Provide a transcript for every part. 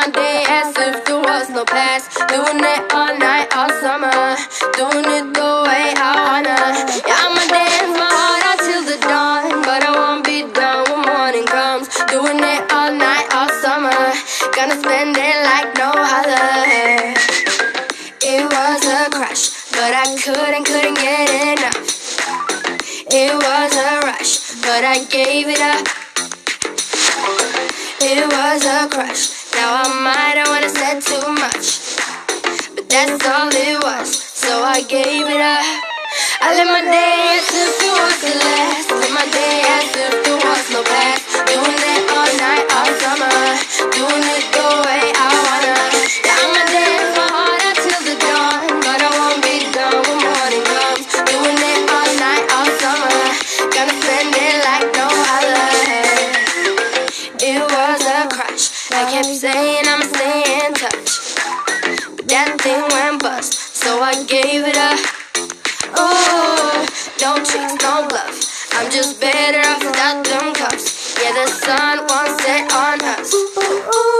my day as if there was no past. Doing it all night, all summer. Doing it the way I wanna. Yeah, I'ma dance my heart out till the dawn. But I won't be done when morning comes. Doing it all night, all summer. Gonna spend it like no other. It was a crush, but I couldn't, couldn't get enough. It was a rush, but I gave it up. It was a crush. That's all it was, so I gave it up. I let my day as if it was the last. Let my day as if it was no past. Doing it all night, all summer. Doing it the way I wanna. Yeah, I'ma dance my heart out till the dawn, but I won't be done when morning comes. Doing it all night, all summer. Gonna spend it like no other. It was a crush. I kept saying I'm saying. gave it up. Oh, don't chase, no bluff. I'm just better off without them cuffs. Yeah, the sun won't set on us. Ooh, ooh, ooh.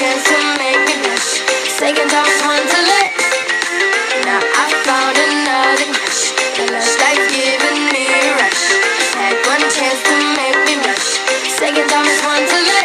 chance to make a dish. Second time, one to let. Now I found another crush. The lush life giving me a rush. Had one chance to make me rush. Second time, one to let.